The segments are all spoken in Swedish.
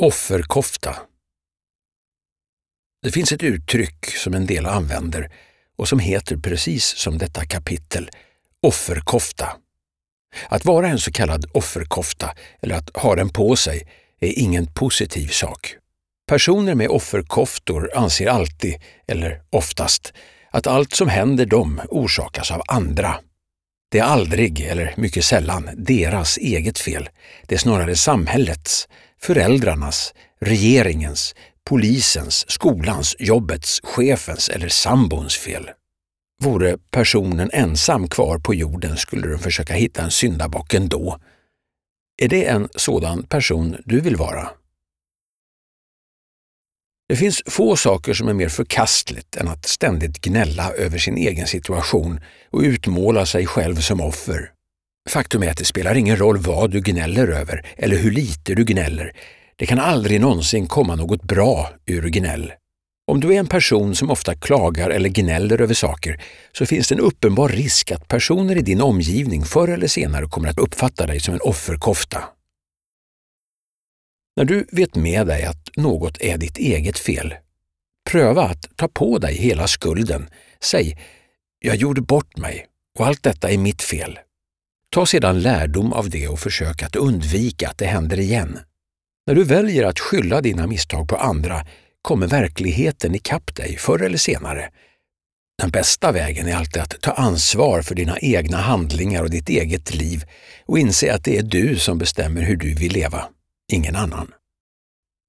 Offerkofta. Det finns ett uttryck som en del använder och som heter precis som detta kapitel, offerkofta. Att vara en så kallad offerkofta, eller att ha den på sig, är ingen positiv sak. Personer med offerkoftor anser alltid, eller oftast, att allt som händer dem orsakas av andra. Det är aldrig, eller mycket sällan, deras eget fel. Det är snarare samhällets, föräldrarnas, regeringens, polisens, skolans, jobbets, chefens eller sambons fel. Vore personen ensam kvar på jorden skulle den försöka hitta en syndabock ändå. Är det en sådan person du vill vara? Det finns få saker som är mer förkastligt än att ständigt gnälla över sin egen situation och utmåla sig själv som offer. Faktum är att det spelar ingen roll vad du gnäller över eller hur lite du gnäller. Det kan aldrig någonsin komma något bra ur gnäll. Om du är en person som ofta klagar eller gnäller över saker så finns det en uppenbar risk att personer i din omgivning förr eller senare kommer att uppfatta dig som en offerkofta. När du vet med dig att något är ditt eget fel, pröva att ta på dig hela skulden. Säg ”Jag gjorde bort mig och allt detta är mitt fel”. Ta sedan lärdom av det och försök att undvika att det händer igen. När du väljer att skylla dina misstag på andra kommer verkligheten ikapp dig förr eller senare. Den bästa vägen är alltid att ta ansvar för dina egna handlingar och ditt eget liv och inse att det är du som bestämmer hur du vill leva, ingen annan.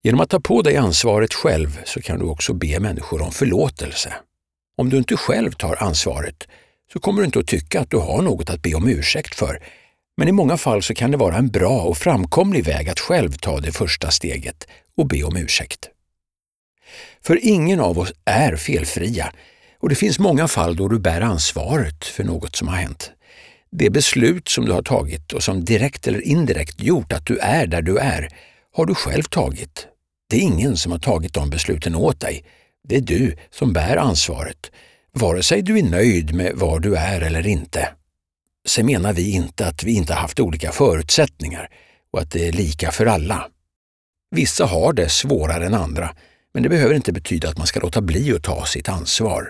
Genom att ta på dig ansvaret själv så kan du också be människor om förlåtelse. Om du inte själv tar ansvaret så kommer du inte att tycka att du har något att be om ursäkt för. Men i många fall så kan det vara en bra och framkomlig väg att själv ta det första steget och be om ursäkt. För ingen av oss är felfria och det finns många fall då du bär ansvaret för något som har hänt. Det beslut som du har tagit och som direkt eller indirekt gjort att du är där du är har du själv tagit. Det är ingen som har tagit de besluten åt dig. Det är du som bär ansvaret, vare sig du är nöjd med var du är eller inte. Sen menar vi inte att vi inte haft olika förutsättningar och att det är lika för alla. Vissa har det svårare än andra, men det behöver inte betyda att man ska låta bli att ta sitt ansvar.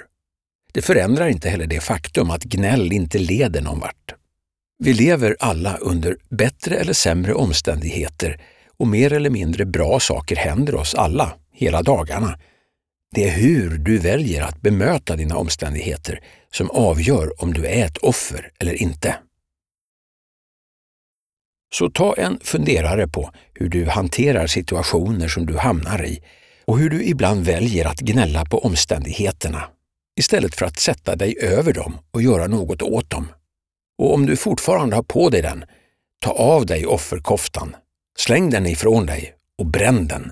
Det förändrar inte heller det faktum att gnäll inte leder någon vart. Vi lever alla under bättre eller sämre omständigheter och mer eller mindre bra saker händer oss alla, hela dagarna. Det är hur du väljer att bemöta dina omständigheter som avgör om du är ett offer eller inte. Så ta en funderare på hur du hanterar situationer som du hamnar i och hur du ibland väljer att gnälla på omständigheterna istället för att sätta dig över dem och göra något åt dem. Och om du fortfarande har på dig den, ta av dig offerkoftan, släng den ifrån dig och bränn den